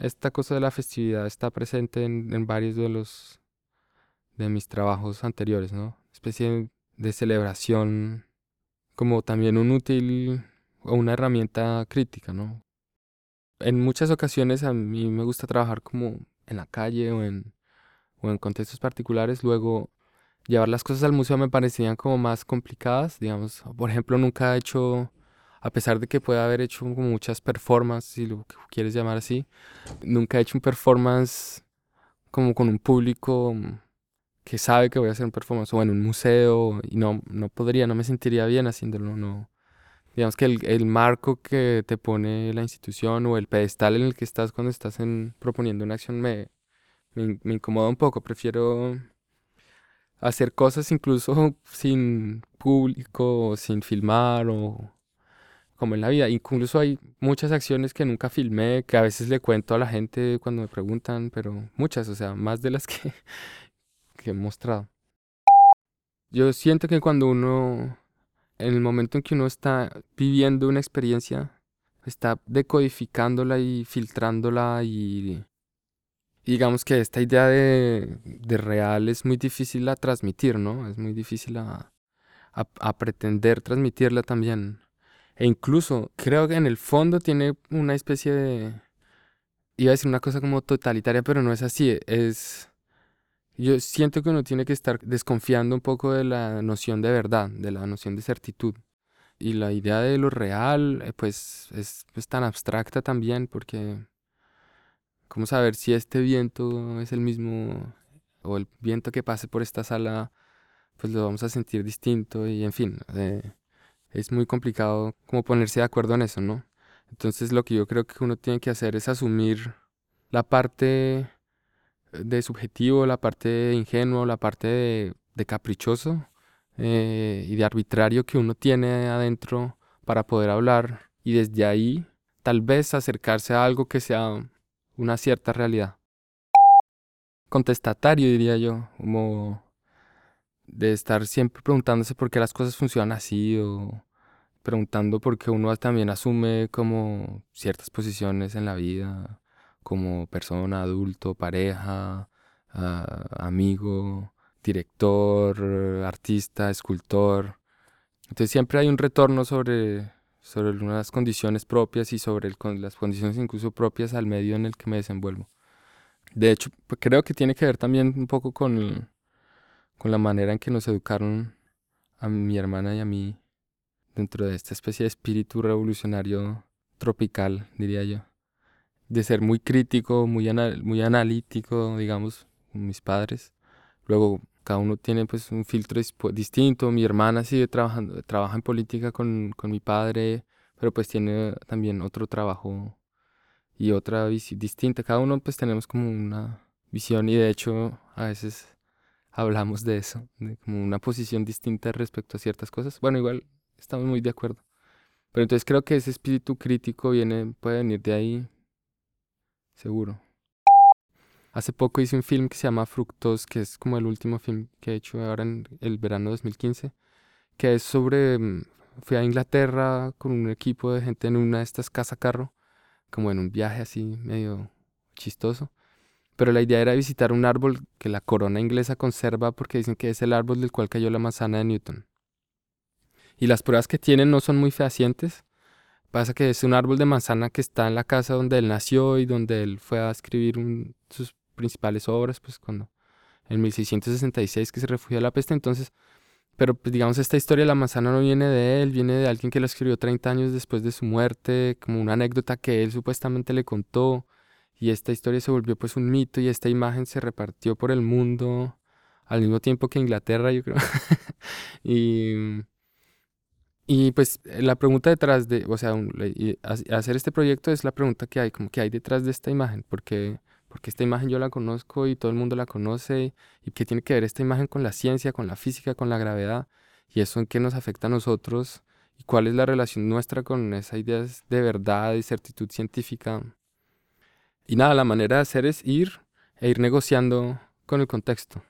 esta cosa de la festividad está presente en, varios de los de mis trabajos anteriores, ¿no? Especie de celebración como también un útil o una herramienta crítica, ¿no? En muchas ocasiones a mí me gusta trabajar como en la calle o en, o en contextos particulares, luego llevar las cosas al museo me parecían como más complicadas, digamos, por ejemplo, nunca he hecho, a pesar de que pueda haber hecho muchas performances, si lo quieres llamar así, nunca he hecho un performance como con un público que sabe que voy a hacer un performance o en un museo y no, no podría, no me sentiría bien haciéndolo, no. Digamos que el, el marco que te pone la institución o el pedestal en el que estás cuando estás en, proponiendo una acción me, me, me incomoda un poco, prefiero hacer cosas incluso sin público, sin filmar o como en la vida. Incluso hay muchas acciones que nunca filmé, que a veces le cuento a la gente cuando me preguntan, pero muchas, o sea, más de las que, que he mostrado. Yo siento que cuando uno, en el momento en que uno está viviendo una experiencia, está decodificándola y filtrándola y digamos que esta idea de, de, real es muy difícil a transmitir, ¿no? Es muy difícil a, a, a, pretender transmitirla también. E incluso creo que en el fondo tiene una especie de... Iba a decir una cosa como totalitaria, pero no es así. Es... Yo siento que uno tiene que estar desconfiando un poco de la noción de verdad, de la noción de certitud. Y la idea de lo real, eh, pues, es pues, tan abstracta también, porque ¿Cómo saber si este viento es el mismo o el viento que pase por esta sala, pues lo vamos a sentir distinto y en fin, eh, es muy complicado como ponerse de acuerdo en eso, ¿no? Entonces lo que yo creo que uno tiene que hacer es asumir la parte de subjetivo, la parte de ingenuo, la parte de, de caprichoso eh, y de arbitrario que uno tiene adentro para poder hablar y desde ahí tal vez acercarse a algo que sea una cierta realidad. Contestatario, diría yo, como de estar siempre preguntándose por qué las cosas funcionan así o preguntando por qué uno también asume como ciertas posiciones en la vida, como persona, adulto, pareja, uh, amigo, director, artista, escultor. Entonces siempre hay un retorno sobre sobre unas condiciones propias y sobre el, las condiciones incluso propias al medio en el que me desenvuelvo. De hecho, pues creo que tiene que ver también un poco con, con la manera en que nos educaron a mi hermana y a mí dentro de esta especie de espíritu revolucionario tropical, diría yo. De ser muy crítico, muy, muy analítico, digamos, mis padres. Luego cada uno tiene pues un filtro distinto. Mi hermana sigue trabajando, trabaja en política con, con mi padre, pero pues tiene también otro trabajo y otra visión distinta. Cada uno pues tenemos como una visión y de hecho a veces hablamos de eso, de como una posición distinta respecto a ciertas cosas. Bueno, igual estamos muy de acuerdo. Pero entonces creo que ese espíritu crítico viene, puede venir de ahí, seguro. Hace poco hice un film que se llama Fructos, que es como el último film que he hecho ahora en el verano 2015, que es sobre... Mm, fui a Inglaterra con un equipo de gente en una de estas casa carro, como en un viaje así medio chistoso. Pero la idea era visitar un árbol que la corona inglesa conserva porque dicen que es el árbol del cual cayó la manzana de Newton. Y las pruebas que tienen no son muy fehacientes. Pasa que es un árbol de manzana que está en la casa donde él nació y donde él fue a escribir sus principales obras, pues cuando en 1666 que se refugió a la peste, entonces, pero pues digamos esta historia de la manzana no viene de él, viene de alguien que la escribió 30 años después de su muerte, como una anécdota que él supuestamente le contó, y esta historia se volvió pues un mito y esta imagen se repartió por el mundo al mismo tiempo que Inglaterra, yo creo. y, y pues la pregunta detrás de, o sea, hacer este proyecto es la pregunta que hay, como que hay detrás de esta imagen, porque porque esta imagen yo la conozco y todo el mundo la conoce, y qué tiene que ver esta imagen con la ciencia, con la física, con la gravedad, y eso en qué nos afecta a nosotros, y cuál es la relación nuestra con esa idea de verdad y certitud científica. Y nada, la manera de hacer es ir e ir negociando con el contexto.